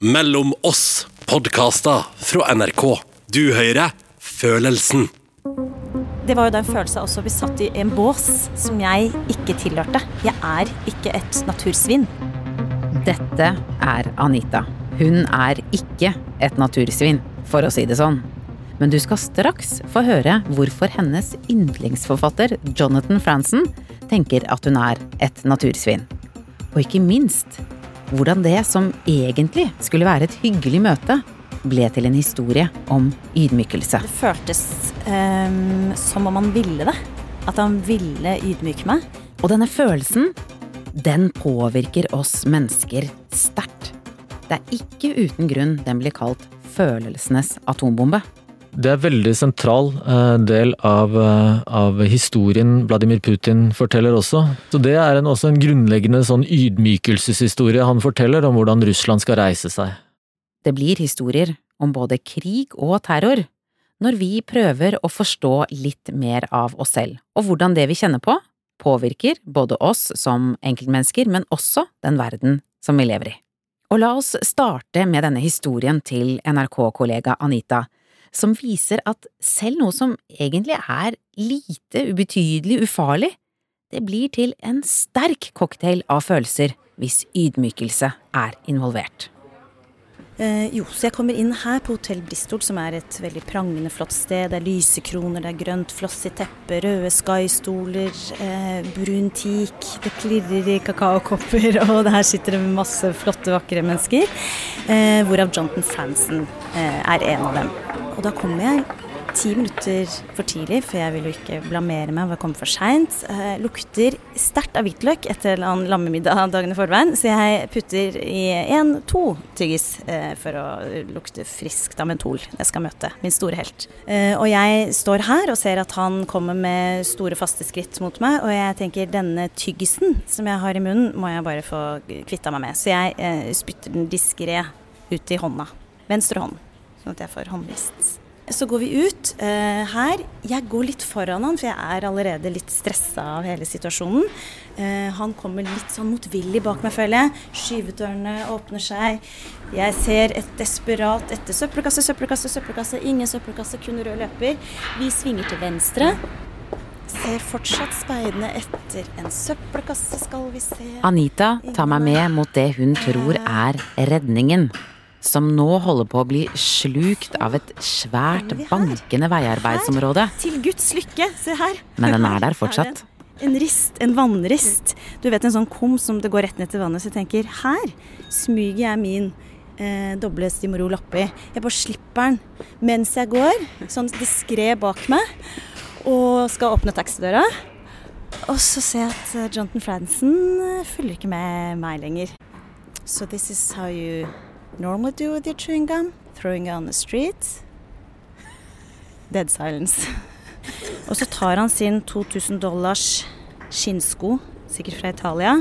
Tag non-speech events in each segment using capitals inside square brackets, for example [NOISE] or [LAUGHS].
Mellom oss podkaster fra NRK. Du hører Følelsen. Det var jo den følelsen også vi satt i en bås som jeg ikke tilhørte. Jeg er ikke et natursvin. Dette er Anita. Hun er ikke et natursvin, for å si det sånn. Men du skal straks få høre hvorfor hennes yndlingsforfatter Jonathan Franzen tenker at hun er et natursvin. Og ikke minst hvordan det som egentlig skulle være et hyggelig møte, ble til en historie om ydmykelse. Det føltes um, som om han ville det. At han ville ydmyke meg. Og denne følelsen, den påvirker oss mennesker sterkt. Det er ikke uten grunn den blir kalt følelsenes atombombe. Det er en veldig sentral uh, del av, uh, av, historien Vladimir Putin forteller også. Så det er en, også en grunnleggende sånn ydmykelseshistorie han forteller om hvordan Russland skal reise seg. Det blir historier om både krig og terror når vi prøver å forstå litt mer av oss selv, og hvordan det vi kjenner på, påvirker både oss som enkeltmennesker, men også den verden som vi lever i. Og la oss starte med denne historien til NRK-kollega Anita som viser at selv noe som egentlig er lite, ubetydelig, ufarlig, det blir til en sterk cocktail av følelser hvis ydmykelse er involvert. Eh, jo, så jeg kommer inn her på Hotell Bristol, som er et veldig prangende flott sted. Det er lysekroner, det er grønt flossig teppet, røde skystoler, eh, brun teak. Det klirrer i kakaokopper, [LAUGHS] og her sitter det masse flotte, vakre mennesker. Eh, hvorav Jonathan Franzen eh, er en av dem. Og da kommer jeg ti minutter for tidlig, for jeg vil jo ikke blamere meg for å komme for seint. Eh, lukter sterkt av hvitløk etter en lammemiddag dagene forveien, så jeg putter i én, to tyggis eh, for å lukte friskt av mentol. Jeg skal møte min store helt. Eh, og jeg står her og ser at han kommer med store, faste skritt mot meg, og jeg tenker denne tyggisen som jeg har i munnen, må jeg bare få kvitta meg med. Så jeg eh, spytter den diskré ut i hånda. Venstre hånd, sånn at jeg får håndrist. Så går vi ut eh, her. Jeg går litt foran han, for jeg er allerede litt stressa av hele situasjonen. Eh, han kommer litt sånn motvillig bak meg, føler jeg. Skyvedørene åpner seg. Jeg ser et desperat etter søppelkasse, søppelkasse, søppelkasse. Ingen søppelkasse, kun rød løper. Vi svinger til venstre. Ser fortsatt speidende etter en søppelkasse, skal vi se. Anita tar meg med mot det hun tror er redningen som nå holder på å bli slukt av et svært, bankende veiarbeidsområde. Til Guds lykke, se her. Men den er der fortsatt. En rist, en vannrist. Du vet en sånn kum som det går rett ned til vannet. Så jeg tenker her smyger jeg min eh, doble Stimorol oppi. Jeg bare slipper den mens jeg går, sånn diskré bak meg, og skal åpne taxidøra. Og så ser jeg at eh, Jonathan Franzen eh, følger ikke med meg lenger. So this is how you normally do with your chewing gum, throwing it on the street. Dead silence. [LAUGHS] og så tar han sin 2000 dollars skinnsko, sikkert fra Italia,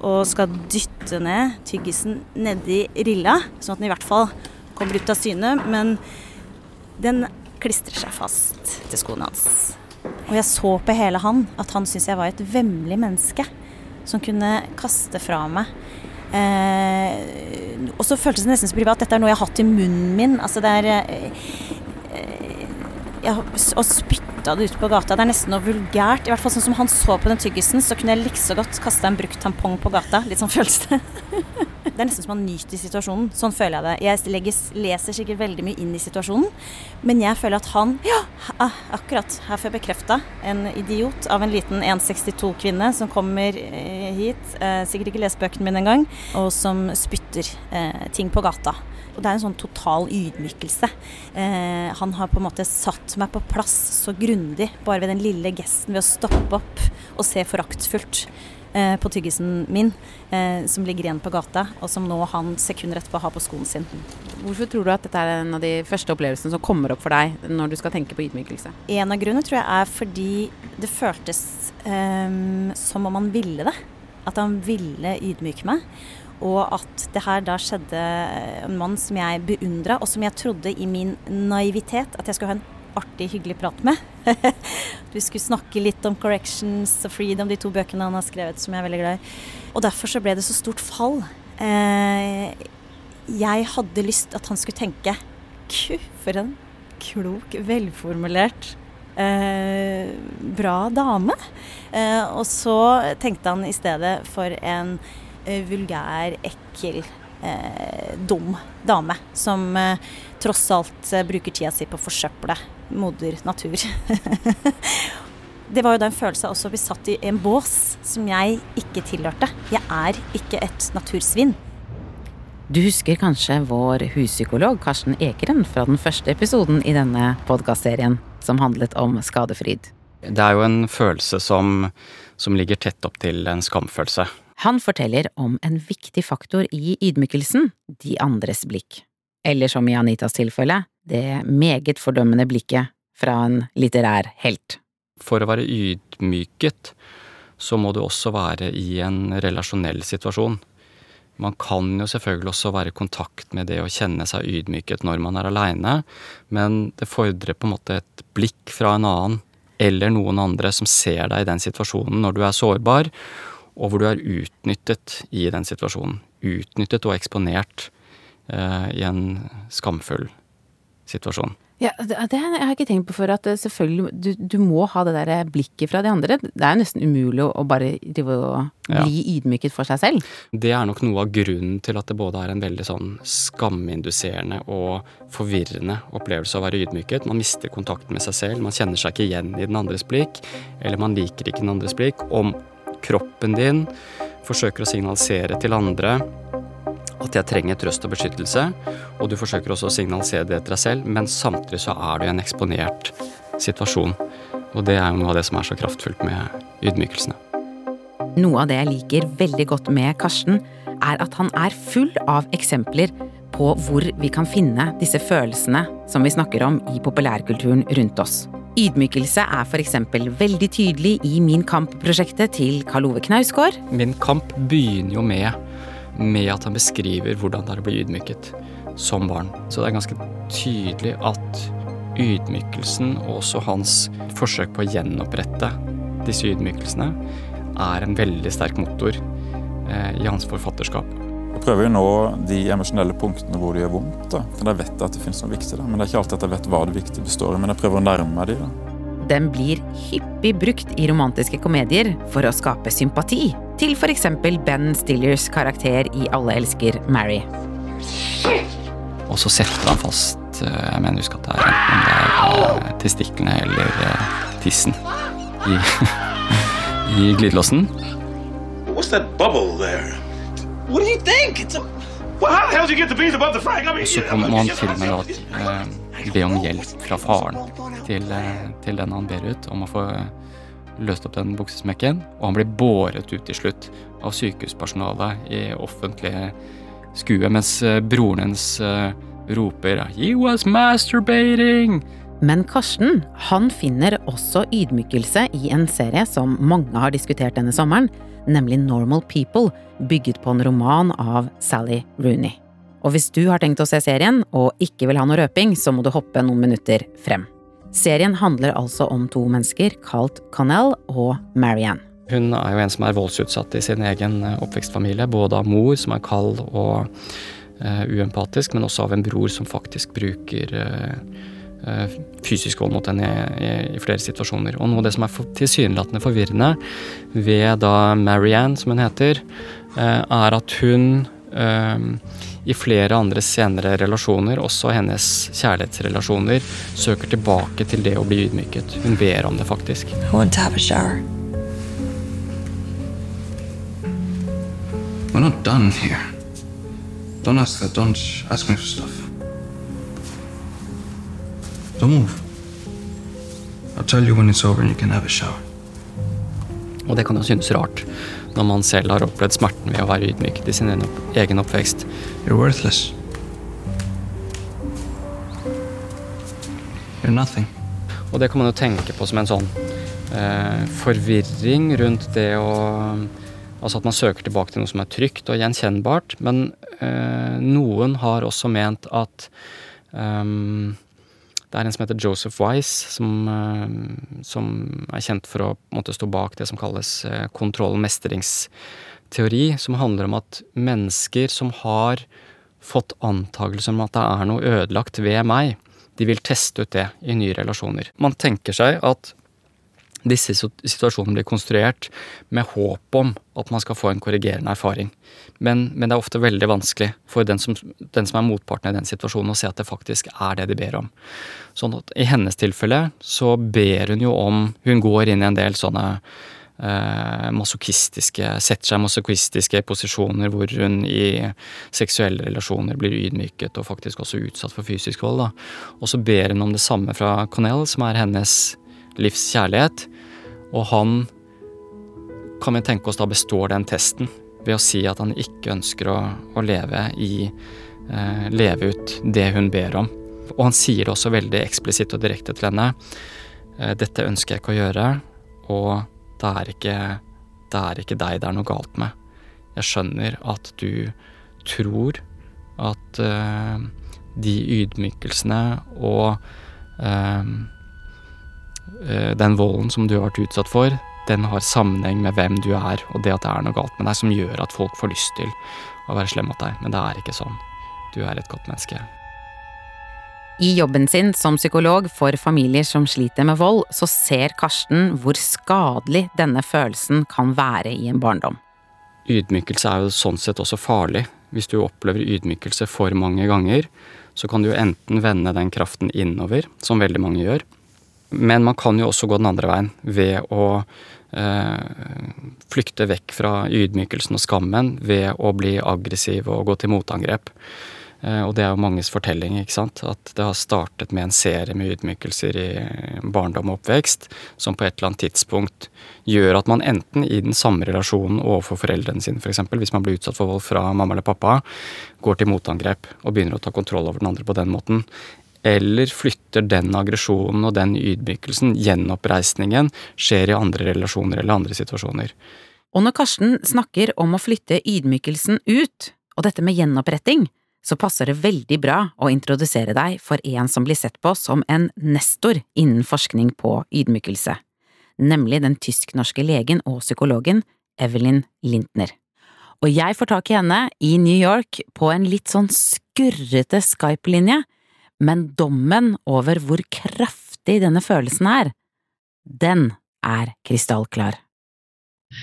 og skal dytte ned tyggisen nedi rilla, sånn at den i hvert fall kommer ut av syne. Men den klistrer seg fast til skoene hans. Og jeg så på hele han at han syntes jeg var et vemmelig menneske som kunne kaste fra meg Eh, og så føltes det nesten så privat. Dette er noe jeg har hatt i munnen min. Altså det er eh, Å spytte det ut på gata, det er nesten noe vulgært. I hvert fall sånn som han så på den tyggisen, så kunne jeg likså godt kaste en brukt tampong på gata. Litt sånn føles [LAUGHS] det. Det er nesten som han nyter situasjonen. Sånn føler jeg det. Jeg legges, leser sikkert veldig mye inn i situasjonen, men jeg føler at han Ja, ah, akkurat. Her får jeg bekrefta. En idiot av en liten 1,62-kvinne som kommer eh, hit, eh, sikkert ikke leser bøkene mine engang, og som spytter eh, ting på gata. Og det er en sånn total ydmykelse. Eh, han har på en måte satt meg på plass så grundig, bare ved den lille gesten ved å stoppe opp og se foraktfullt Eh, på tyggisen min, eh, som ligger igjen på gata, og som nå han sekunder etterpå har på skoen sin. Hvorfor tror du at dette er en av de første opplevelsene som kommer opp for deg når du skal tenke på ydmykelse? En av grunnene tror jeg er fordi det føltes eh, som om han ville det. At han ville ydmyke meg. Og at det her da skjedde en mann som jeg beundra, og som jeg trodde i min naivitet at jeg skulle ha en artig, hyggelig prat med. [LAUGHS] vi skulle snakke litt om 'Corrections' og 'Freedom', de to bøkene han har skrevet som jeg er veldig glad i. Og derfor så ble det så stort fall. Eh, jeg hadde lyst at han skulle tenke Ku, for en klok, velformulert, eh, bra dame. Eh, og så tenkte han i stedet for en eh, vulgær, ekkel, eh, dum dame som eh, tross alt eh, bruker tida si på å forsøple moder natur. [LAUGHS] det var jo da en følelse av også å bli satt i en bås som jeg ikke tilhørte. Jeg er ikke et natursvinn. Du husker kanskje vår huspsykolog Karsten Ekeren fra den første episoden i denne podkastserien som handlet om skadefryd. Det er jo en følelse som, som ligger tett opp til en skamfølelse. Han forteller om en viktig faktor i ydmykelsen, de andres blikk. Eller som i Anitas tilfelle, det meget fordømmende blikket fra en litterær helt. For å være ydmyket, så må du også være i en relasjonell situasjon. Man kan jo selvfølgelig også være i kontakt med det å kjenne seg ydmyket når man er aleine, men det fordrer på en måte et blikk fra en annen eller noen andre som ser deg i den situasjonen når du er sårbar, og hvor du er utnyttet i den situasjonen. Utnyttet og eksponert eh, i en skamfull situasjon. Ja, det, det har jeg ikke tenkt på før, at selvfølgelig du, du må ha det der blikket fra de andre. Det er jo nesten umulig å, å bare drive og Ja. bli ydmyket for seg selv. Det er nok noe av grunnen til at det både er en veldig sånn skaminduserende og forvirrende opplevelse å være ydmyket. Man mister kontakten med seg selv, man kjenner seg ikke igjen i den andres blikk, eller man liker ikke den andres blikk. Om kroppen din forsøker å signalisere til andre at jeg trenger trøst og beskyttelse, og du forsøker også å signalisere det til deg selv, men samtidig så er du i en eksponert situasjon. Og det er jo noe av det som er så kraftfullt med ydmykelsene. Noe av det jeg liker veldig godt med Karsten, er at han er full av eksempler på hvor vi kan finne disse følelsene som vi snakker om i populærkulturen rundt oss. Ydmykelse er eksempel veldig tydelig i Min kamp-prosjektet til Karl Ove Knausgård. Min kamp begynner jo med, med at han beskriver hvordan det er å bli ydmyket som barn. Så det er ganske tydelig at ydmykelsen og også hans forsøk på å gjenopprette disse ydmykelsene er en veldig sterk motor eh, i hans forfatterskap. Jeg prøver jo å nå de emosjonelle punktene hvor det gjør vondt. da. For jeg vet at det finnes noe viktig der. Men det er ikke alltid at jeg vet hva det viktige består i. Men jeg prøver å nærme meg de da. Den blir hyppig brukt i romantiske komedier for å skape sympati, til eksempel Ben Stillers karakter i Alle elsker Mary. Og så setter han fast eh, Jeg mener husk at det er enten det er eh, testiklene eller eh, tissen i, [LAUGHS] i glidelåsen. What's that bubble there? What do you think? It's a. Well, how the hell did you get the beans above the frag? I mean, så kommer man til og med da eh, be om hjelp fra faren til, eh, til den han ber ut, om å få løst opp den buksesmekken. Og han blir båret ut til slutt av sykehuspersonalet i offentlig skue, mens eh, broren hennes eh, roper 'He was masturbating'. Men Karsten han finner også ydmykelse i en serie som mange har diskutert denne sommeren, nemlig Normal People, bygget på en roman av Sally Rooney. Og hvis du har tenkt å se serien og ikke vil ha noe røping, så må du hoppe noen minutter frem. Serien handler altså om to mennesker kalt Connell og Marianne. Hun er jo en som er voldsutsatt i sin egen eh, oppvekstfamilie, både av mor, som er kald og uh, uempatisk, men også av en bror som faktisk bruker eh, fysisk vold mot henne i, i, flere situasjoner. Og noe av det som er for, tilsynelatende forvirrende ved da Marianne, som hun heter, eh, er at hun eh, i flere andre senere relasjoner, også hennes kjærlighetsrelasjoner, søker tilbake til det å bli ydmyket. Hun ber om det faktisk. I want to have a shower. We're not done here. Don't ask that. Don't ask me for stuff. Don't move. I'll tell you when it's over and you can have a shower. Og det kan jo synes rart når man selv har opplevd smerten ved å være ydmyket i sin egen oppvekst. You're worthless. You're nothing. Og det kan man jo tenke på som en sånn eh, forvirring rundt det å Altså at man søker tilbake til noe som er trygt og gjenkjennbart. Men eh, noen har også ment at ehm, det er en som heter Joseph Wise, som, eh, som er kjent for å måte, stå bak det som kalles eh, kontroll- og mestringsteori, som handler om at mennesker som har fått antakelser om at det er noe ødelagt ved meg. De vil teste ut det i nye relasjoner. Man tenker seg at disse situasjonene blir konstruert med håp om at man skal få en korrigerende erfaring. Men, men det er ofte veldig vanskelig for den som, den som, er motparten i den situasjonen, å se at det faktisk er det de ber om. Sånn at I hennes tilfelle så ber hun jo om Hun går inn i en del sånne eh, masochistiske Setter seg masochistiske posisjoner hvor hun i seksuelle relasjoner blir ydmyket og faktisk også utsatt for fysisk vold. Da. Og så ber hun om det samme fra Connell, som er hennes livs kjærlighet. Og han kan vi tenke oss da består den testen ved å si at han ikke ønsker å, å leve i eh, Leve ut det hun ber om. Og han sier det også veldig eksplisitt og direkte til henne. Eh, dette ønsker jeg ikke å gjøre, og det er ikke, det er ikke deg det er noe galt med. Jeg skjønner at du tror at eh, de ydmykelsene og Eh, den volden som du har vært utsatt for, den har sammenheng med hvem du er, og det at det er noe galt med deg som gjør at folk får lyst til å være slem mot deg. Men det er ikke sånn. Du er et godt menneske. I jobben sin som psykolog for familier som sliter med vold, så ser Karsten hvor skadelig denne følelsen kan være i en barndom. Ydmykelse er jo sånn sett også farlig. Hvis du opplever ydmykelse for mange ganger, så kan du enten vende den kraften innover, som veldig mange gjør, men man kan jo også gå den andre veien ved å eh, flykte vekk fra ydmykelsen og skammen ved å bli aggressiv og gå til motangrep. Eh, og det er jo manges fortelling, ikke sant. At det har startet med en serie med ydmykelser i barndom og oppvekst som på et eller annet tidspunkt gjør at man enten i den samme relasjonen overfor foreldrene sine, f.eks., hvis man blir utsatt for vold fra mamma eller pappa, går til motangrep og begynner å ta kontroll over den andre på den måten eller flytter den aggresjonen og den ydmykelsen, gjenoppreisningen, skjer i andre relasjoner eller andre situasjoner. Og når Karsten snakker om å flytte ydmykelsen ut, og dette med gjenoppretting, så passer det veldig bra å introdusere deg for en som blir sett på som en nestor innen forskning på ydmykelse, nemlig den tysk-norske legen og psykologen Evelyn Lintner. Og jeg får tak i henne i New York på en litt sånn skurrete Skype-linje, men dommen over hvor kraftig denne følelsen er, den er krystallklar.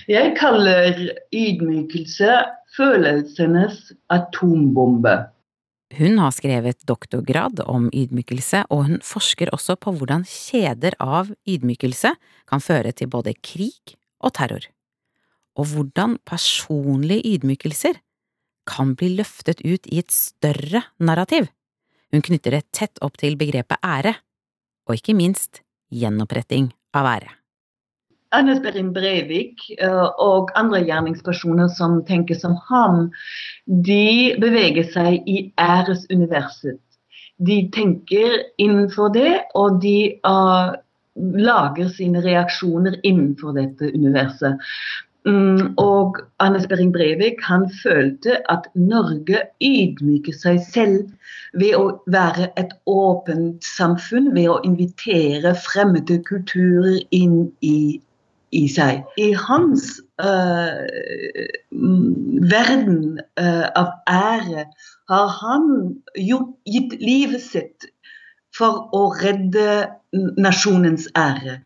Jeg kaller ydmykelse følelsenes atombombe. Hun har skrevet doktorgrad om ydmykelse, og hun forsker også på hvordan kjeder av ydmykelse kan føre til både krig og terror, og hvordan personlige ydmykelser kan bli løftet ut i et større narrativ. Hun knytter det tett opp til begrepet ære, og ikke minst gjenoppretting av ære. Anders Behring Breivik eh, og andre gjerningspersoner som tenker som ham, de beveger seg i æresuniverset. De tenker innenfor det, og de uh, lager sine reaksjoner innenfor dette universet. Mm, og Anders Behring Breivik han følte at Norge ydmyker seg selv ved å være et åpent samfunn, ved å invitere fremmede kulturer inn i, i seg. I hans uh, verden uh, av ære har han gjort, gitt livet sitt for å redde nasjonens ære.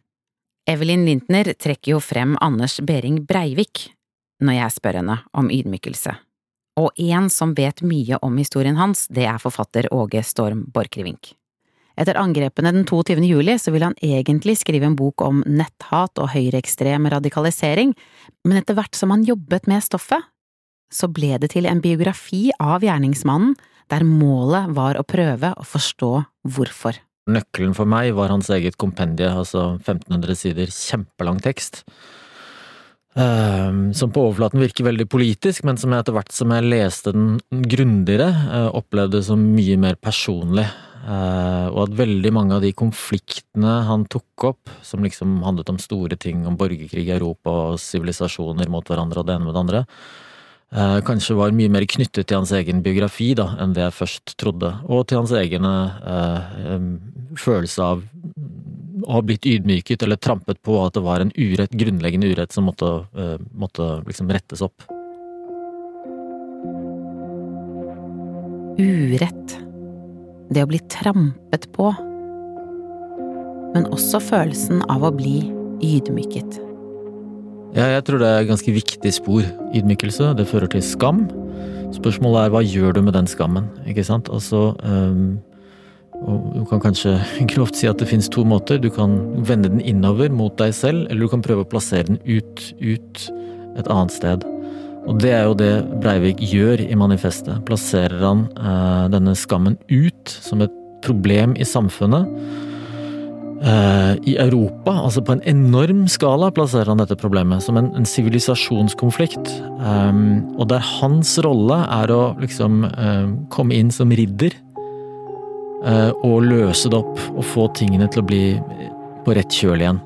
Evelyn Lintner trekker jo frem Anders Behring Breivik når jeg spør henne om ydmykelse. Og en som vet mye om historien hans, det er forfatter Åge Storm Borchgrevink. Etter angrepene den 22. juli så ville han egentlig skrive en bok om netthat og høyreekstrem radikalisering, men etter hvert som han jobbet med stoffet, så ble det til en biografi av gjerningsmannen der målet var å prøve å forstå hvorfor. Nøkkelen for meg var hans eget kompendie, altså 1500 sider, kjempelang tekst. Uh, som på overflaten virker veldig politisk, men som jeg etter hvert som jeg leste den grundigere, uh, opplevde som mye mer personlig. Uh, og at veldig mange av de konfliktene han tok opp, som liksom handlet om store ting, om borgerkrig i Europa og sivilisasjoner mot hverandre og det ene med det andre, eh, kanskje var mye mer knyttet til hans egen biografi da, enn det jeg først trodde, og til hans egen eh, følelse av å ha blitt ydmyket eller trampet på at det var en urett, grunnleggende urett som måtte, eh, måtte liksom rettes opp. urett, det å bli trampet på, men også følelsen av å bli ydmyket. Ja, jeg tror det er ganske viktig spor. Ydmykelse, det fører til skam. Spørsmålet er hva gjør du med den skammen, ikke sant? Altså, um, du kan kanskje [LAUGHS] grovt si at det finnes to måter. Du kan vende den innover mot deg selv, eller du kan prøve å plassere den ut, ut et annet sted. Og det er jo det Breivik gjør i manifestet. Plasserer han eh, denne skammen ut som et problem i samfunnet. Eh, I Europa, altså på en enorm skala, plasserer han dette problemet som en sivilisasjonskonflikt. Eh, og der hans rolle er å liksom uh, komme inn som ridder og løse det opp og få tingene til å bli på rett kjøl igjen.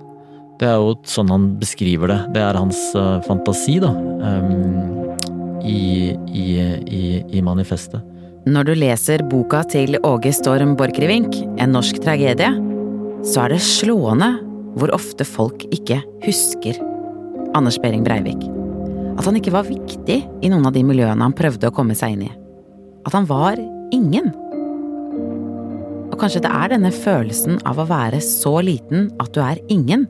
Det er jo sånn han beskriver det. Det er hans fantasi, da. Um, i, i, i, i manifestet. Når du leser boka til Åge Storm Borchgrevink, En norsk tragedie, så er det slående hvor ofte folk ikke husker Anders Behring Breivik. At han ikke var viktig i noen av de miljøene han prøvde å komme seg inn i. At han var ingen. Og kanskje det er denne følelsen av å være så liten at du er ingen,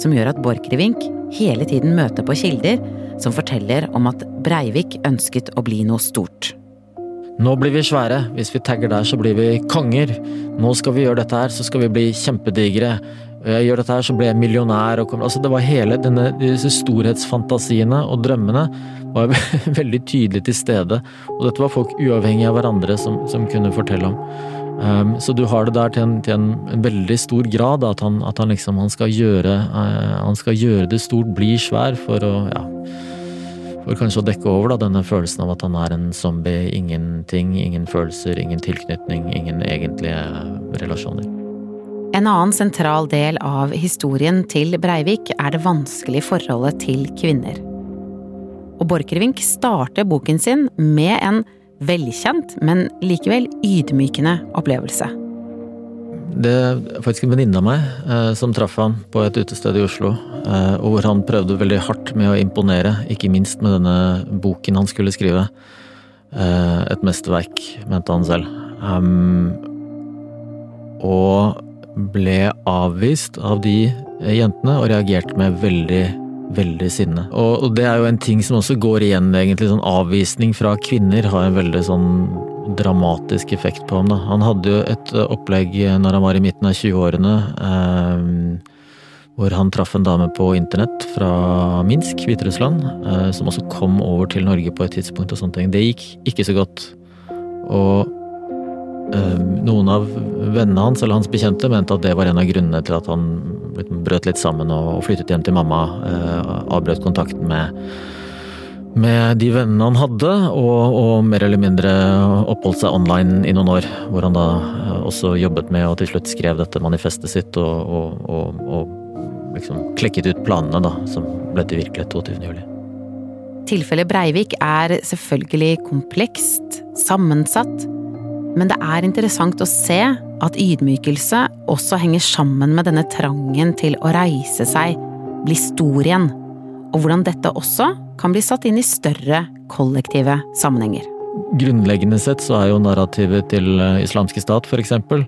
som gjør at Borchgrevink hele tiden møter på kilder som forteller om at Breivik ønsket å bli noe stort. Nå blir vi svære. Hvis vi tagger der, så blir vi konger. Nå skal vi gjøre dette her, så skal vi bli kjempedigre. Jeg gjør dette her, så blir jeg millionær. Altså, det var hele denne, disse storhetsfantasiene og drømmene var [LAUGHS] veldig tydelig til stede. Og dette var folk uavhengig av hverandre som, som kunne fortelle om. Um, så du har det der til en, til en, veldig stor grad, at han, at han liksom han skal, gjøre, uh, han skal gjøre det stort, bli svær, for å ja, for kanskje å dekke over da, denne følelsen av at han er en zombie. Ingenting, ingen følelser, ingen tilknytning, ingen egentlige relasjoner. En annen sentral del av historien til Breivik er det vanskelige forholdet til kvinner. Og Borchgrevink starter boken sin med en velkjent, men likevel ydmykende opplevelse. Det er faktisk en venninne av meg eh, som traff han på et utested i Oslo. Eh, og hvor han prøvde veldig hardt med å imponere, ikke minst med denne boken han skulle skrive. Eh, et mesterverk, mente han selv. Um, og ble avvist av de jentene og reagerte med veldig veldig sinne. Og, det er jo en ting som også går igjen, egentlig. Sånn avvisning fra kvinner har en veldig sånn dramatisk effekt på ham. da. Han hadde jo et eh, opplegg når han var i midten av 20-årene, eh, hvor han traff en dame på internett fra Minsk, Hviterussland, eh, som også kom over til Norge på et tidspunkt og sånne ting. Det gikk ikke så godt. Og Ehm, noen av vennene hans eller hans bekjente mente at det var en av grunnene til at han brøt litt sammen og flyttet hjem til mamma. Eh, avbrøt kontakten med, med de vennene han hadde, og, og, mer eller mindre oppholdt seg online i noen år. Hvor han da eh, også jobbet med og til slutt skrev dette manifestet sitt og, og, og liksom klekket ut planene da, som ble til virkelighet 22. juli. Tilfellet Breivik er selvfølgelig komplekst, sammensatt men det er interessant å se at ydmykelse også henger sammen med denne trangen til å reise seg, bli stor igjen, og hvordan dette også kan bli satt inn i større kollektive sammenhenger. Grunnleggende sett så er jo narrativet til eh, islamske stat, for eksempel,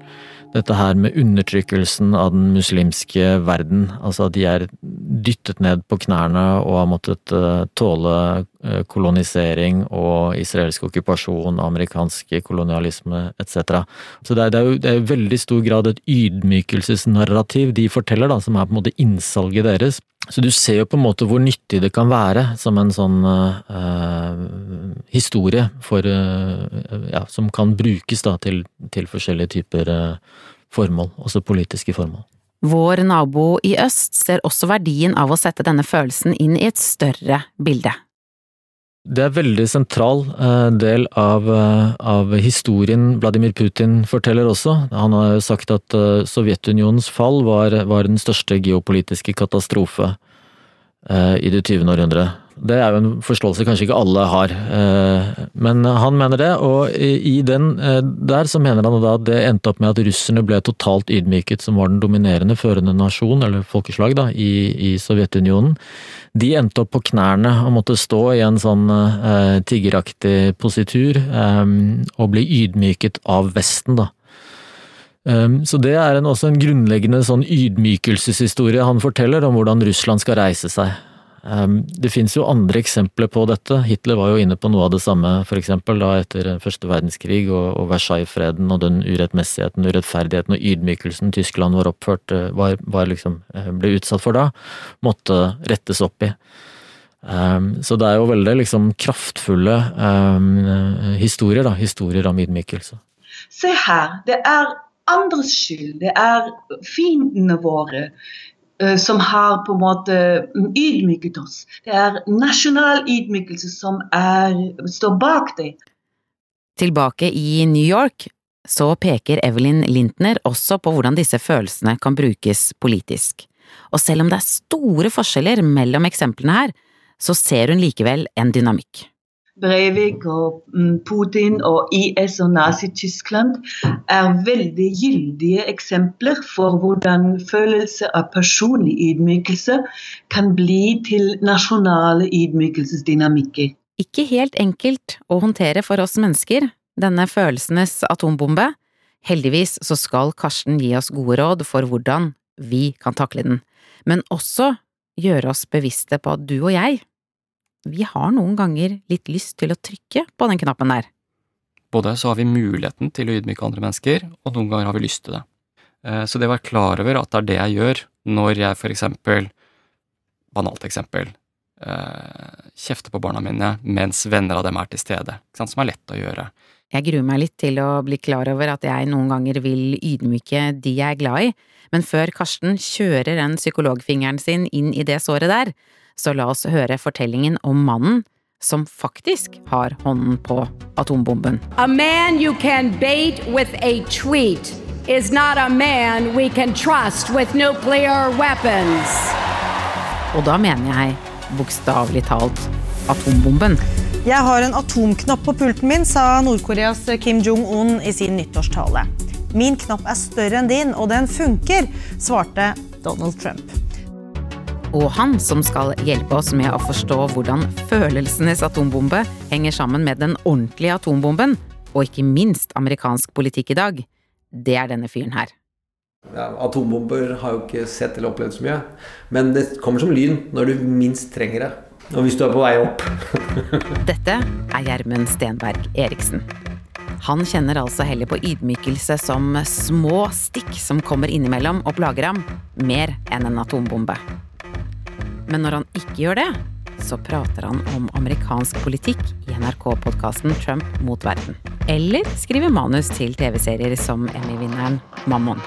dette her med undertrykkelsen av den muslimske verden. Altså at de er dyttet ned på knærne og har måttet eh, tåle eh, kolonisering og israelsk okkupasjon, amerikansk kolonialisme etc. Så det er, det er jo det er veldig stor grad et ydmykelsesnarrativ de forteller, da, som er på en måte innsalget deres. Så du ser jo på en måte hvor nyttig det kan være som en sånn uh, historie for, uh, ja, som kan brukes da til, til forskjellige typer uh, formål, også politiske formål. Vår nabo i øst ser også verdien av å sette denne følelsen inn i et større bilde. Det er en veldig sentral del av, av, historien Vladimir Putin forteller også. Han har jo sagt at Sovjetunionens fall var, var den største geopolitiske katastrofe eh, i det 20. århundre. Det er jo en forståelse kanskje ikke alle har, eh, men han mener det. Og i den eh, der så mener han da at det endte opp med at russerne ble totalt ydmyket, som var den dominerende førende nasjon, eller folkeslag, da, i, i Sovjetunionen. De endte opp på knærne og måtte stå i en sånn eh, tiggeraktig positur eh, og bli ydmyket av Vesten, da. Um, så det er en, også en grunnleggende sånn ydmykelseshistorie han forteller om hvordan Russland skal reise seg. Um, det finnes jo andre eksempler på dette. Hitler var jo inne på noe av det samme, for eksempel da etter første verdenskrig og, og Versailles-freden og den urettmessigheten, urettferdigheten og ydmykelsen Tyskland var oppført, eh, var, var liksom, eh, ble utsatt for da, måtte rettes opp i. Um, så det er jo veldig liksom kraftfulle historier, da. Historier om ydmykelse. Se her, det er andres skyld. Det er fiendene våre uh, som har på en måte ydmyket oss. Det er nasjonal ydmykelse som er, står bak det. Tilbake i New York så peker Evelyn Lintner også på hvordan disse følelsene kan brukes politisk. Og selv om det er store forskjeller mellom eksemplene her, så ser hun likevel en dynamikk. Breivik og mm, Putin og IS og Nazi-Tyskland er veldig gyldige eksempler for hvordan følelse av personlig ydmykelse kan bli til nasjonale ydmykelsesdynamikker. Ikke helt enkelt å håndtere for oss mennesker, denne følelsenes atombombe. Heldigvis så skal Karsten gi oss gode råd for hvordan vi kan takle den, men også gjøre oss bevisste på at du og jeg vi har noen ganger litt lyst til å trykke på den knappen der. Både så har vi muligheten til å ydmyke andre mennesker, og noen ganger har vi lyst til det. Eh, så det å være klar over at det er det jeg gjør når jeg for eksempel, banalt eksempel, eh, kjefter på barna mine mens venner av dem er til stede, som er lett å gjøre. Jeg gruer meg litt til å bli klar over at jeg noen ganger vil ydmyke de jeg er glad i, men før Karsten kjører den psykologfingeren sin inn i det såret der, så la oss høre fortellingen om mannen som faktisk har hånden på atombomben. A man you can bait with a tweet is not a man we can trust with nuclear weapons. Og da mener jeg bokstavelig talt atombomben. Jeg har en atomknapp på pulten min, sa Nord-Koreas Kim Jong-un i sin nyttårstale. Min knapp er større enn din, og den funker, svarte Donald Trump og han som skal hjelpe oss med å forstå hvordan følelsenes atombombe henger sammen med den ordentlige atombomben, og ikke minst amerikansk politikk i dag, det er denne fyren her. Ja, atombomber har jo ikke sett eller opplevd så mye, men det kommer som lyn når du minst trenger det. Og hvis du er på vei opp. [LAUGHS] Dette er Gjermund Stenberg Eriksen. Han kjenner altså heller på ydmykelse som små stikk som kommer innimellom og plager ham, mer enn en atombombe. Men når han ikke gjør det, så prater han om amerikansk politikk i NRK-podkasten Trump mot verden. Eller skriver manus til TV-serier som Emmy-vinneren Mammon.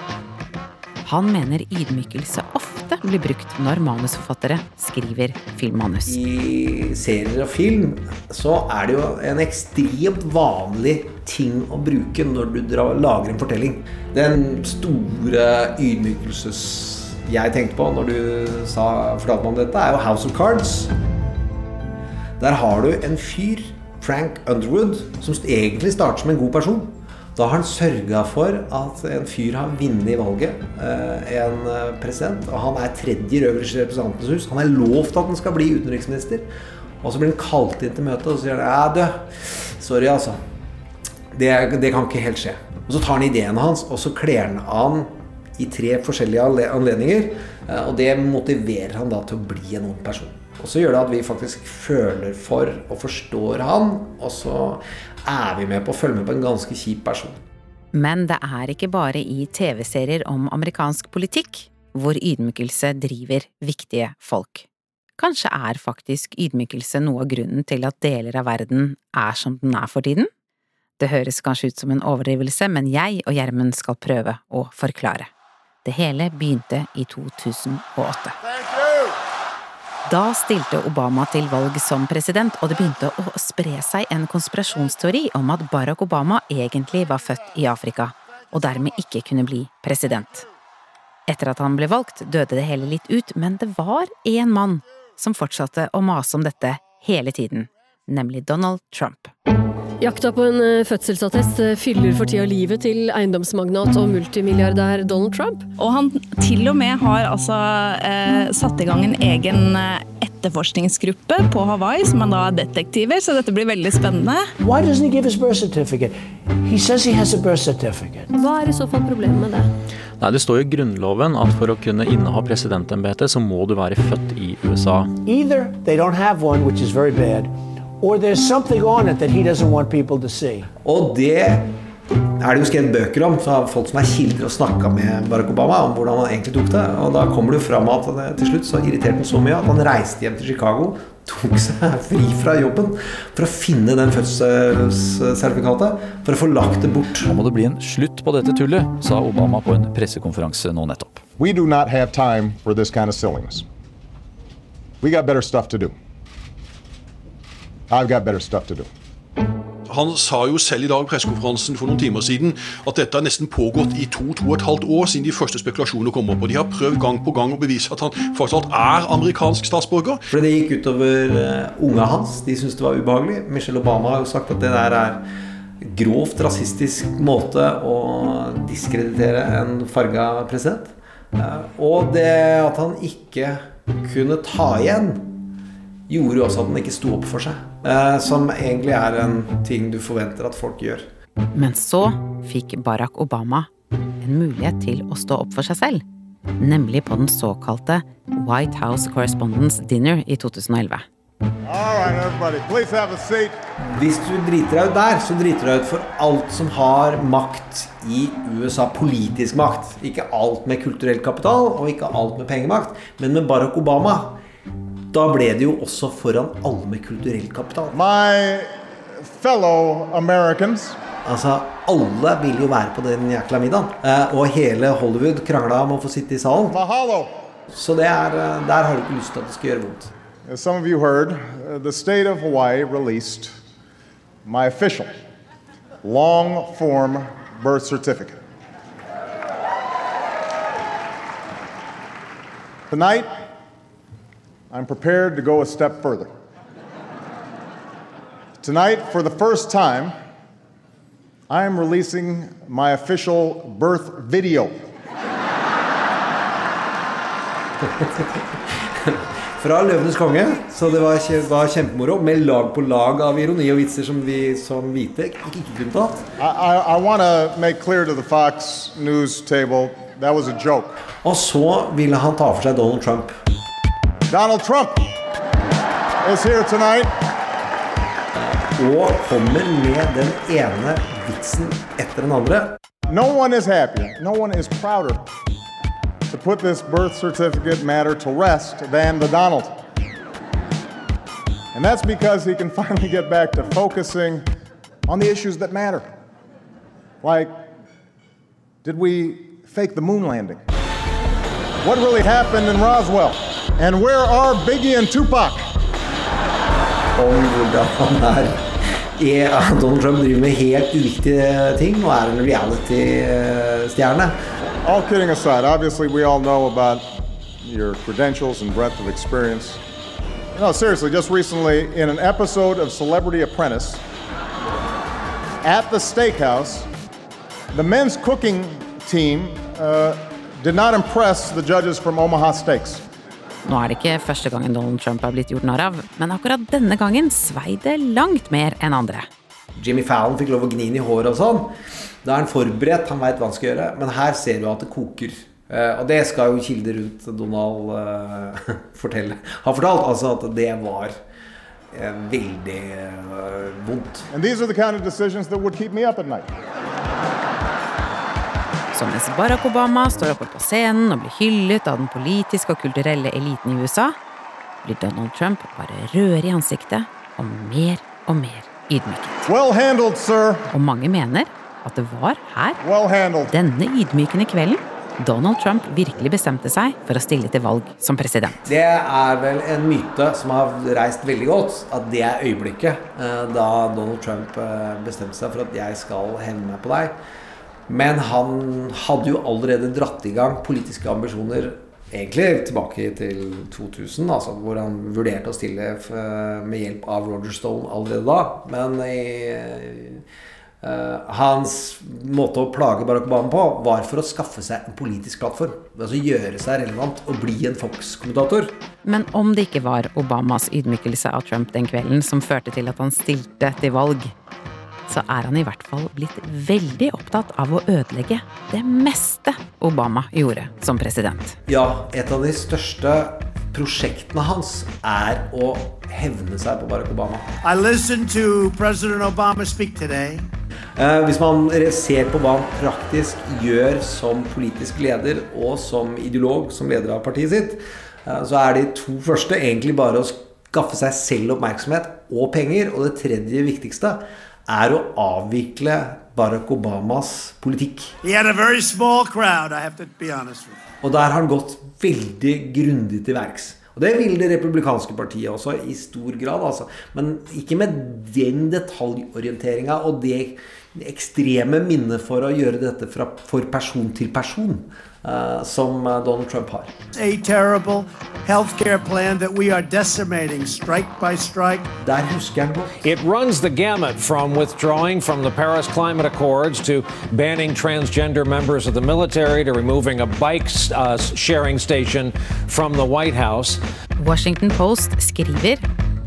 Han mener ydmykelse ofte blir brukt når manusforfattere skriver filmmanus. I serier og film så er det jo en ekstremt vanlig ting å bruke når du lager en fortelling. Den store ydmykelses jeg tenkte på når du sa, fortalte meg om dette, er jo House of Cards. Der har du en fyr, Frank Underwood, som egentlig starter som en god person. Da har han sørga for at en fyr har vunnet valget, eh, en eh, president. Og han er tredje i øverste representantens hus. Han er lovt at han skal bli utenriksminister. Og så blir han kalt inn til møte, og så sier han ja, du, sorry, altså. Det, det kan ikke helt skje. Og så tar han ideene hans, og så kler han an i tre forskjellige anledninger. Eh, og det motiverer han da til å bli en ung person. Og så gjør det at vi faktisk føler for og forstår han, og så er vi med på å følge med på en ganske kjip person. Men det er ikke bare i TV-serier om amerikansk politikk hvor ydmykelse driver viktige folk. Kanskje er faktisk ydmykelse noe av grunnen til at deler av verden er som den er for tiden? Det høres kanskje ut som en overdrivelse, men jeg og Gjermund skal prøve å forklare. Det hele begynte i 2008. Da stilte Obama til valg som president, og det begynte å spre seg en konspirasjonsteori om at Barack Obama egentlig var født i Afrika, og dermed ikke kunne bli president. Etter at han ble valgt, døde det hele litt ut, men det var én mann som fortsatte å mase om dette hele tiden, nemlig Donald Trump. Jakta på en eh, fødselsattest eh, fyller for tida livet til eiendomsmagnat og multimilliardær Donald Trump. Og han til og med har altså eh, satt i gang en egen eh, etterforskningsgruppe på Hawaii, som han da er detektiver, så dette blir veldig spennende. Why doesn't he give his birth certificate? He says he has a birth certificate. Hva er i så fall problemet med det? Nei, Det står jo i Grunnloven at for å kunne inneha presidentembetet, så må du være født i USA. Either they don't have one, which is very bad, or there's something on it that he doesn't want people to see. Og det er det jo skrevet bøker om, så har folk som er kilder og snakka med Barack Obama om hvordan han egentlig tok det. Og da kommer det jo fram at det, til slutt så irriterte han så mye at han reiste hjem til Chicago, tok seg [LAUGHS] fri fra jobben for å finne den fødselssertifikatet, for å få lagt det bort. Nå må det bli en slutt på dette tullet, sa Obama på en pressekonferanse nå nettopp. We do not have time for this kind of silliness. We got better stuff to do. I've got better stuff to do. Han sa jo selv i dag pressekonferansen for noen timer siden at dette har nesten pågått i to to og et halvt år siden de første spekulasjonene kom opp. Og de har prøvd gang på gang å bevise at han faktisk er amerikansk statsborger. For det gikk utover uh, unga hans. De syntes det var ubehagelig. Michelle Obama har jo sagt at det der er grovt rasistisk måte å diskreditere en farga president. Uh, og det at han ikke kunne ta igjen gjorde jo også at den ikke sto opp for seg. Eh, som egentlig er en ting du forventer at folk gjør. Men så fikk Barack Obama en mulighet til å stå opp for seg selv. Nemlig på den såkalte White House Correspondence Dinner i 2011. Hvis du driter deg ut der, så driter du deg ut for alt som har makt i USA. Politisk makt. Ikke alt med kulturell kapital, og ikke alt med pengemakt. Men med Barack Obama da ble det jo også foran alle med kulturell kapital. My fellow Americans. Altså, alle vil jo være på den jækla middagen. Eh, og hele Hollywood krangla om å få sitte i salen. Mahalo. Så det er, der har du ikke lyst til at det skal gjøre vondt. As some of you heard, uh, the state of Hawaii released my official long form birth certificate. Tonight, I'm prepared to go a step further. Tonight, for the first time, I am releasing my official birth video. [LAUGHS] Fra 'Løvenes konge', så det var, var, kjempemoro. Med lag på lag av ironi og vitser som vi som hvite ikke kunne tatt. I, I, I make clear to the Fox News table that was a joke. Og så ville han ta for seg Donald Trump. Donald Trump is here tonight. Og kommer med den ene vitsen etter den andre. No one is happier, no one is prouder to put this birth certificate matter to rest than the Donald. And that's because he can [LAUGHS] finally get back to focusing on the issues that matter. Like, did we fake the moon landing? What really happened in Roswell? And where are Biggie and Tupac? Om hvordan han er, Donald Trump driver med helt uviktige ting og er en reality-stjerne. All kidding aside, obviously we all know about your credentials and breadth of experience. No, seriously, just recently in an episode of Celebrity Apprentice at the steakhouse, the men's cooking team uh, did not impress the judges from Omaha Steaks. Nå er det ikke første gangen Donald Trump er blitt gjort narr av, men akkurat denne gangen svei det langt mer enn andre. Jimmy Fallon fikk lov å gni inn i håret og sånn. Da er han forberedt, han veit hva han skal gjøre. Men her ser du at det koker. Uh, og det skal jo kilder rundt Donald uh, [LAUGHS] fortelle. Har fortalt altså at det var uh, veldig vondt. And these are the kind of decisions that would keep me up at night. Så mens Barack Obama står oppe på scenen og blir hyllet av den politiske og kulturelle eliten i USA, blir Donald Trump bare rødere i ansiktet og mer og mer ydmyket. Well handled, og mange mener at det var her, well denne ydmykende kvelden, Donald Trump virkelig bestemte seg for å stille til valg som president. Det er vel en myte som har reist veldig godt, at det er øyeblikket da Donald Trump bestemte seg for at jeg skal hevne meg på deg. Men han hadde jo allerede dratt i gang politiske ambisjoner egentlig tilbake til 2000, altså, hvor han vurderte å stille med hjelp av Roger Stone allerede da. Men i, uh, hans måte å plage Barack Obama på var for å skaffe seg en politisk plattform. Altså gjøre seg relevant og bli en Fox-kommentator. Men om det ikke var Obamas ydmykelse av Trump den kvelden som førte til at han stilte til valg, så er han i hvert fall blitt veldig opptatt av å ødelegge det meste Obama gjorde som president. Ja, et av de største prosjektene hans er å hevne seg på Barack Obama. I listened to President Obama speak today. Eh, hvis man ser på hva han praktisk gjør som politisk leder og som ideolog, som leder av partiet sitt, eh, så er de to første egentlig bare å skaffe seg selv oppmerksomhet og penger. Og det tredje viktigste er å avvikle Barack Obamas politikk. Crowd, og der har han gått veldig grundig til verks. Og det vil det republikanske partiet også, i stor grad. Altså. Men ikke med den detaljorienteringa og det ekstreme minnet for å gjøre dette fra, for person til person. Uh, som uh, Donald Trump har. A terrible healthcare plan that we are decimating strike by strike. Der husker jeg godt. It runs the gamut from withdrawing from the Paris Climate Accords to banning transgender members of the military to removing a bike uh, sharing station from the White House. Washington Post skriver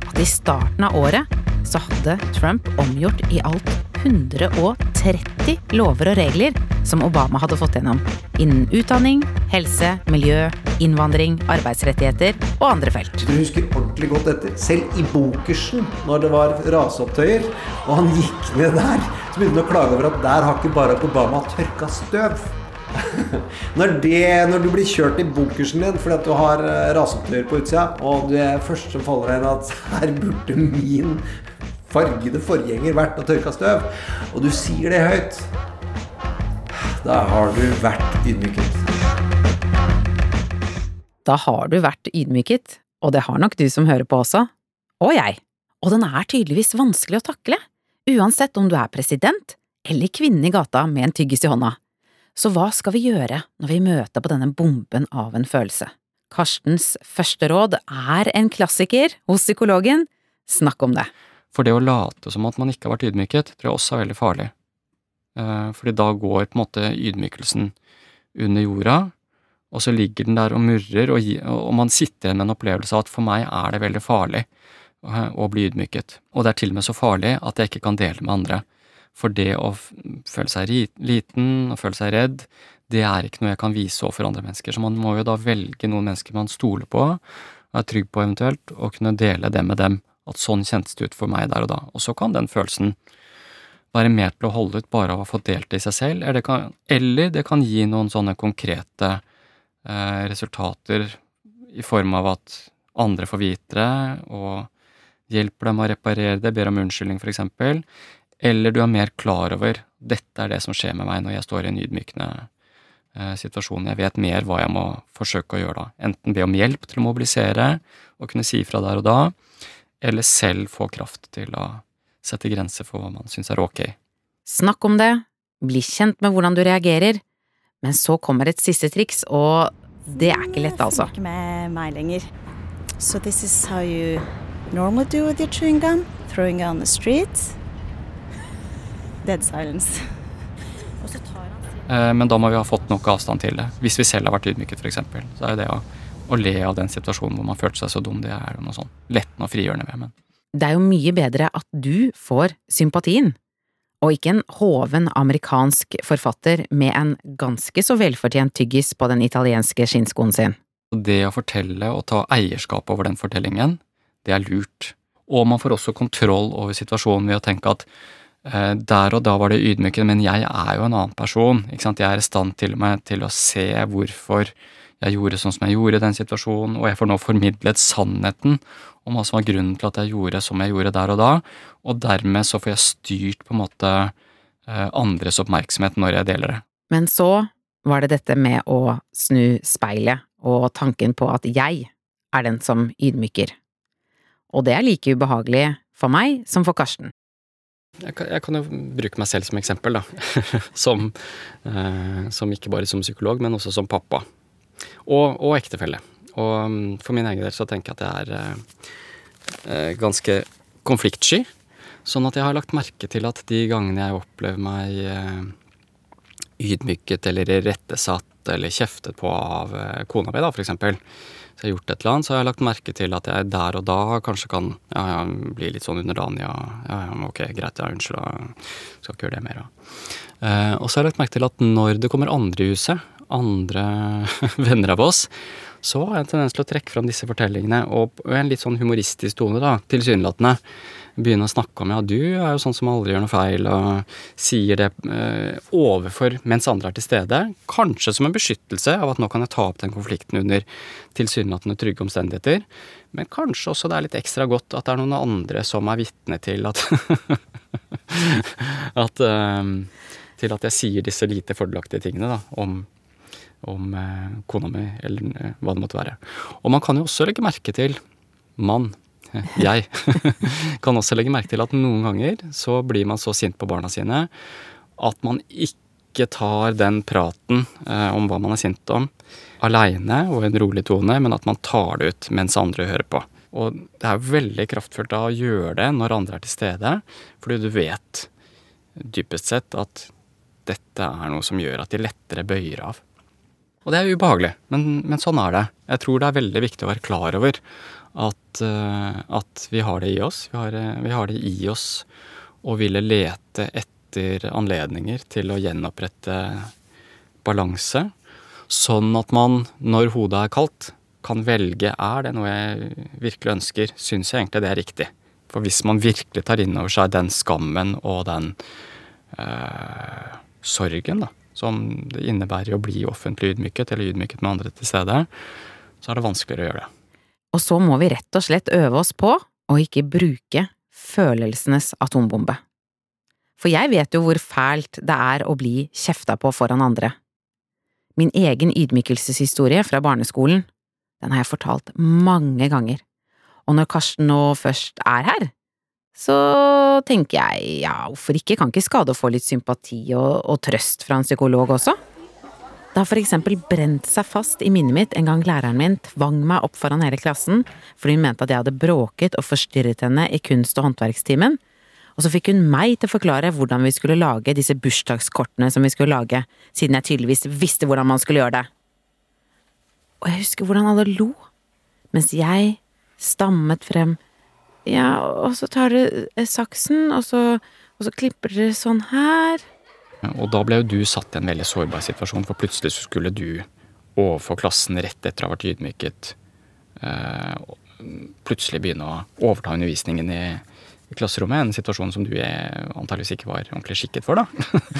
at i starten av året så hadde Trump omgjort i alt 130 lover og regler som Obama hadde fått gjennom. Innen utdanning, helse, miljø, innvandring, arbeidsrettigheter og andre felt. Du husker ordentlig godt dette. Selv i Bokersen, når det var raseopptøyer, og han gikk ned der, så begynte han å klage over at der har ikke Barack Obama tørka støv. [LAUGHS] Når, det, når, du blir kjørt i bunkersen din fordi at du har eh, raseopptøyer på utsida, og du er første som faller deg inn at her burde min fargede forgjenger vært og tørka støv, og du sier det høyt, da har du vært ydmyket. Da har du vært ydmyket, og det har nok du som hører på også. Og jeg. Og den er tydeligvis vanskelig å takle, uansett om du er president eller kvinne i gata med en tyggis i hånda. Så hva skal vi gjøre når vi møter på denne bomben av en følelse? Karstens første råd er en klassiker hos psykologen. Snakk om det. For det å late som at man ikke har vært ydmyket, tror jeg også er veldig farlig. Eh, fordi da går på en måte ydmykelsen under jorda, og så ligger den der og murrer, og, man sitter igjen med en opplevelse av at for meg er det veldig farlig eh, å bli ydmyket. Og det er til og med så farlig at jeg ikke kan dele med andre. For det å føle seg liten og føle seg redd, det er ikke noe jeg kan vise overfor andre mennesker. Så man må jo da velge noen mennesker man stoler på, er trygg på eventuelt, og kunne dele det med dem. At sånn kjentes det ut for meg der og da. Og så kan den følelsen være mer til å holde ut bare av å få delt det i seg selv, eller det kan, eller det kan gi noen sånne konkrete eh, resultater i form av at andre får vite det, og hjelper dem å reparere det, ber om unnskyldning for eksempel, eller du er mer klar over dette er det som skjer med meg når jeg står i en ydmykende eh, situasjon. Jeg vet mer hva jeg må forsøke å gjøre da. Enten be om hjelp til å mobilisere og kunne si ifra der og da, eller selv få kraft til å sette grenser for hva man syns er ok. Snakk om det, bli kjent med hvordan du reagerer, men så kommer et siste triks, og det er ikke lett, altså. Ikke med meg lenger. So this is how you normally do with your chewing gum? Throwing it on the street? Dead silence. Eh, men da må vi ha fått nok avstand til det. Hvis vi selv har vært ydmyket, f.eks. Så er jo det å å le av den situasjonen hvor man følte seg så dum, det er noe sånn lettende og frigjørende ved. Men. Det er jo mye bedre at du får sympatien, og ikke en hoven amerikansk forfatter med en ganske så velfortjent tyggis på den italienske skinnskoen sin. Det å fortelle og ta eierskap over den fortellingen, det er lurt. Og man får også kontroll over situasjonen ved å tenke at eh, der og da var det ydmykende, men jeg er jo en annen person. ikke sant? Jeg er i stand til med til å se hvorfor jeg gjorde sånn som jeg gjorde i den situasjonen, og jeg får nå formidlet sannheten om hva som var grunnen til at jeg gjorde som jeg gjorde der og da, og dermed så får jeg styrt på en måte eh, andres oppmerksomhet når jeg deler det. Men så var det dette med å snu speilet og tanken på at jeg er den som ydmyker. Og det er like ubehagelig for meg som for Karsten. Jeg kan, jeg kan jo bruke meg selv som eksempel, da. [LAUGHS] som, eh, som ikke bare som psykolog, men også som pappa. Og, og ektefelle. Og mm, for min egen del så tenker jeg at jeg er eh, eh, ganske konfliktsky. Sånn at jeg har lagt merke til at de gangene jeg opplever meg eh, ydmyket eller irettesatt eller kjeftet på av kona mi, da, for eksempel, så jeg har gjort et eller annet, så har jeg lagt merke til at jeg der og da kanskje kan ja, ja, bli litt sånn underdanig. Ja, ja, ja, ok, greit, ja, unnskyld, da. skal ikke gjøre det mer. Da. Eh, og så har jeg lagt merke til at når det kommer andre i huset, andre [LAUGHS] venner av oss, så har jeg en tendens til å trekke fram disse fortellingene og i en litt sånn humoristisk tone, da, tilsynelatende. Begynne å snakke om ja, du er jo sånn som aldri gjør noe feil, og sier det eh, overfor mens andre er til stede. Kanskje som en beskyttelse av at nå kan jeg ta opp den konflikten under tilsynelatende trygge omstendigheter. Men kanskje også det er litt ekstra godt at det er noen andre som er vitne til at [LAUGHS] at, eh, Til at jeg sier disse lite fordelaktige tingene da, om, om eh, kona mi, eller eh, hva det måtte være. Og man kan jo også legge merke til mann. eh, Jeg [LAUGHS] kan også legge merke til at noen ganger så blir man så sint på barna sine at man ikke tar den praten om hva man er sint om, aleine og i en rolig tone, men at man tar det ut mens andre hører på. Og det er veldig kraftfullt da å gjøre det når andre er til stede, fordi du vet dypest sett at dette er noe som gjør at de lettere bøyer av. Og det er ubehagelig, men, men sånn er det. Jeg tror det er veldig viktig å være klar over at, eh, at vi har det i oss. Vi har, eh, vi har det i oss å ville lete etter anledninger til å gjenopprette balanse, sånn at man, når hodet er kaldt, kan velge er det noe jeg virkelig ønsker, syns jeg egentlig det er riktig. For hvis man virkelig tar inn over seg den skammen og den øh, sorgen da, som det innebærer å bli offentlig ydmyket, eller ydmyket med andre til stede, så er det vanskeligere å gjøre det. Og så må vi rett og slett øve oss på å ikke bruke følelsenes atombombe. For jeg vet jo hvor fælt det er å bli kjefta på foran andre. Min egen ydmykelseshistorie fra barneskolen, den har jeg fortalt mange ganger, og når Karsten nå først er her, så tenker jeg ja, hvorfor ikke, kan ikke skade å få litt sympati og, og trøst fra en psykolog også? Det har for eksempel brent seg fast i minnet mitt en gang læreren min tvang meg opp foran hele klassen fordi hun mente at jeg hadde bråket og forstyrret henne i kunst- og håndverkstimen, og så fikk hun meg til å forklare hvordan vi skulle lage disse bursdagskortene som vi skulle lage, siden jeg tydeligvis visste hvordan man skulle gjøre det. Og jeg husker hvordan alle lo, mens jeg stammet frem ja, og så tar dere saksen, og så, og så klipper dere sånn her. Og da ble jo du satt i en veldig sårbar situasjon, for plutselig så skulle du overfor klassen rett etter å ha vært ydmyket eh, plutselig begynne å overta undervisningen i, i klasserommet. En situasjon som du er, antageligvis ikke var ordentlig skikket for, da.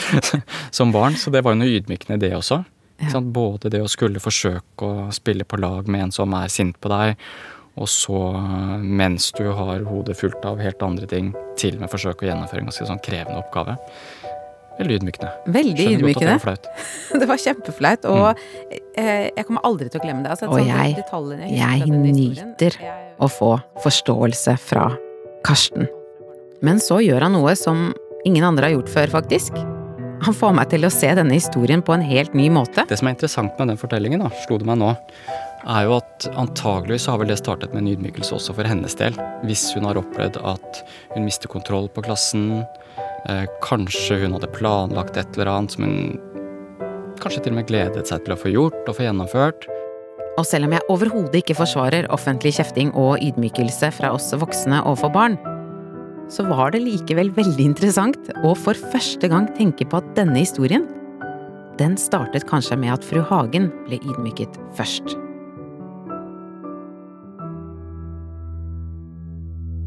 [LAUGHS] som barn. Så det var jo noe ydmykende, det også. Ja. Både det å skulle forsøke å spille på lag med en som er sint på deg, og så, mens du har hodet fullt av helt andre ting, til og med forsøke å gjennomføre en ganske sånn krevende oppgave. Veldig ydmykende. Veldig Skjønner godt at ydmykende. Det var flaut. [LAUGHS] Det var kjempeflaut, og eh, jeg kommer aldri til å glemme det. Altså, Og jeg, jeg- jeg nyter jeg å få forståelse fra Karsten. Men så gjør han noe som ingen andre har gjort før, faktisk. Han får meg til å se denne historien på en helt ny måte. Det som er interessant med den fortellingen, da, slo det meg nå, er jo at antageligvis har vel det startet med en ydmykelse også for hennes del. Hvis hun har opplevd at hun mister kontroll på klassen, eh, kanskje hun hadde planlagt et eller annet som hun kanskje til og med gledet seg til å få gjort og få gjennomført. Og selv om jeg overhodet ikke forsvarer offentlig kjefting og ydmykelse fra oss voksne overfor barn, så var det likevel veldig interessant å for første gang tenke på at denne historien, den startet kanskje med at fru Hagen ble ydmyket først.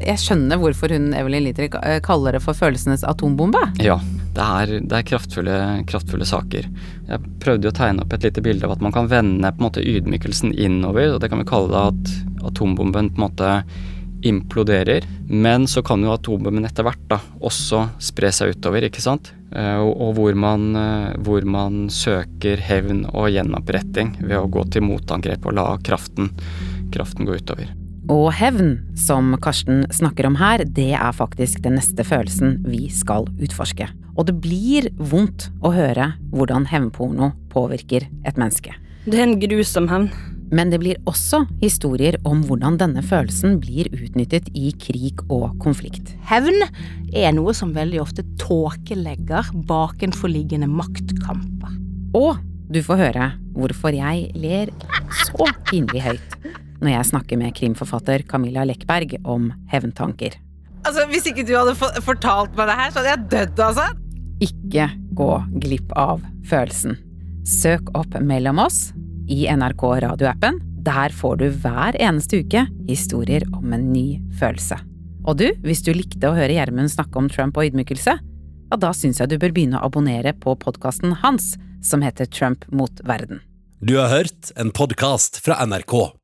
Jeg skjønner hvorfor hun Evelyn Litter kaller det for følelsenes atombombe. Ja, det er, det er kraftfulle, kraftfulle saker. Jeg prøvde å tegne opp et lite bilde av at man kan vende på en måte ydmykelsen innover, og det kan vi kalle at atombomben på en måte imploderer. Men så kan jo atombomben etter hvert da også spre seg utover, ikke sant? Eh, Og, og hvor, man, eh, hvor man søker hevn og gjenoppretting ved å gå til motangrep og la kraften, kraften gå utover. Og hevn, som Karsten snakker om her, det er faktisk den neste følelsen vi skal utforske. Og det blir vondt å høre hvordan hevnporno påvirker et menneske. Det er en grusom hevn. Men det blir også historier om hvordan denne følelsen blir utnyttet i krig og konflikt. Hevn er noe som veldig ofte tåkelegger bakenforliggende maktkamper. Og du får høre hvorfor jeg ler så pinlig høyt når jeg snakker med krimforfatter Camilla Lekberg om hevntanker. Altså, Hvis ikke du hadde fortalt meg det her, så hadde jeg dødd, altså! Ikke gå glipp av følelsen. Søk opp Mellom oss i NRK radioappen. Der får du hver eneste uke historier om en ny følelse. Og du, hvis du likte å høre Gjermund snakke om Trump og ydmykelse, ja, da syns jeg du bør begynne å abonnere på podkasten hans, som heter Trump mot verden. Du har hørt en podkast fra NRK.